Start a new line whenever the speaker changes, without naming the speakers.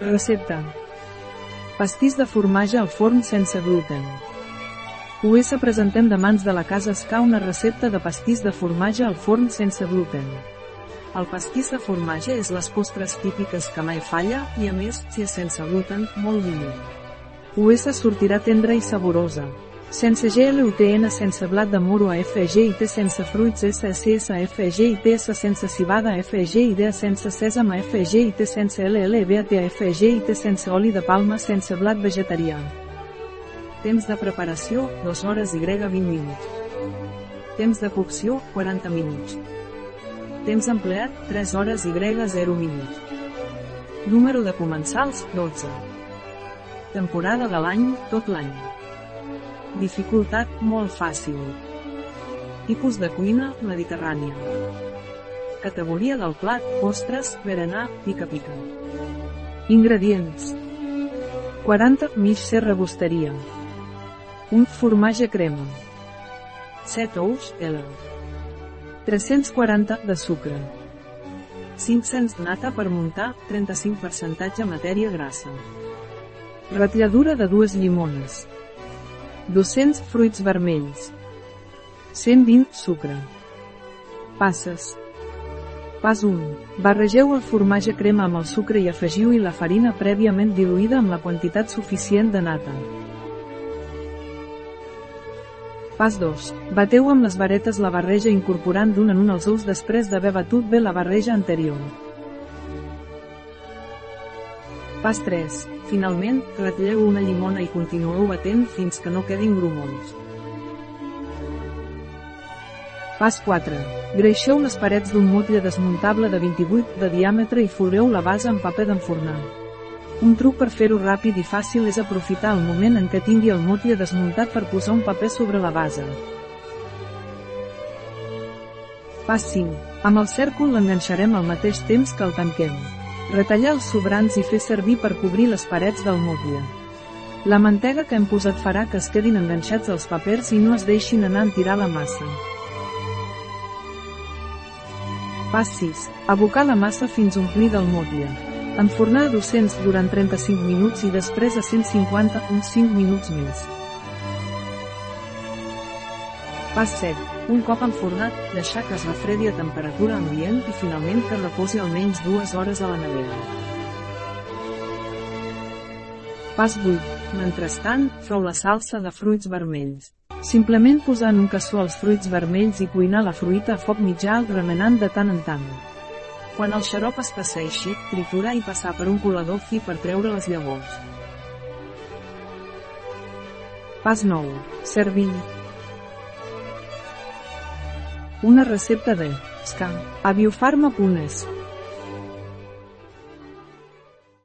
Recepta. Pastís de formatge al forn sense gluten. US presentem de mans de la casa Esca una recepta de pastís de formatge al forn sense gluten. El pastís de formatge és les postres típiques que mai falla, i a més, si és sense gluten, molt millor. US sortirà tendra i saborosa. Sense GLUTN sense blat de moro a FG i T sense fruits SSS a FG i TS sense cibada a FG i D sense sèsam a FG i T sense LLBAT a FG i T sense oli de palma sense blat vegetarià. Temps de preparació, 2 hores y 20 minuts. Temps de cocció, 40 minuts. Temps empleat, 3 hores y 0 minuts. Número de comensals, 12. Temporada de l'any, tot l'any. Dificultat, molt fàcil. Tipus de cuina, mediterrània. Categoria del plat, ostres, berenar, pica-pica. Ingredients. 40 mig ser rebosteria. Un formatge crema. 7 ous, L. 340 de sucre. 500 nata per muntar, 35% matèria grassa. Ratlladura de dues llimones. 200 fruits vermells. 120 sucre. Passes. Pas 1. Barregeu el formatge crema amb el sucre i afegiu-hi la farina prèviament diluïda amb la quantitat suficient de nata. Pas 2. Bateu amb les varetes la barreja incorporant d'un en un els ous després d'haver batut bé la barreja anterior. Pas 3. Finalment, ratlleu una llimona i continueu batent fins que no quedin grumons. Pas 4. Greixeu les parets d'un motlle desmuntable de 28 de diàmetre i folreu la base amb paper d'enfornar. Un truc per fer-ho ràpid i fàcil és aprofitar el moment en què tingui el motlle desmuntat per posar un paper sobre la base. Pas 5. Amb el cèrcol l'enganxarem al mateix temps que el tanquem. Retallar els sobrants i fer servir per cobrir les parets del motlle. La mantega que hem posat farà que es quedin enganxats els papers i no es deixin anar en tirar la massa. Pas 6. Abocar la massa fins omplir del motlle. Enfornar a 200 durant 35 minuts i després a 150 uns 5 minuts més. Pas 7. Un cop enfornat, deixar que es refredi a temperatura ambient i finalment que reposi almenys dues hores a la nevera. Pas 8. Mentrestant, feu la salsa de fruits vermells. Simplement posar en un cassó els fruits vermells i cuinar la fruita a foc mitjà remenant de tant en tant. Quan el xarop es passeixi, triturar i passar per un colador fi per treure les llavors. Pas 9. Servir. Una recepta de Scan. A biofarma.es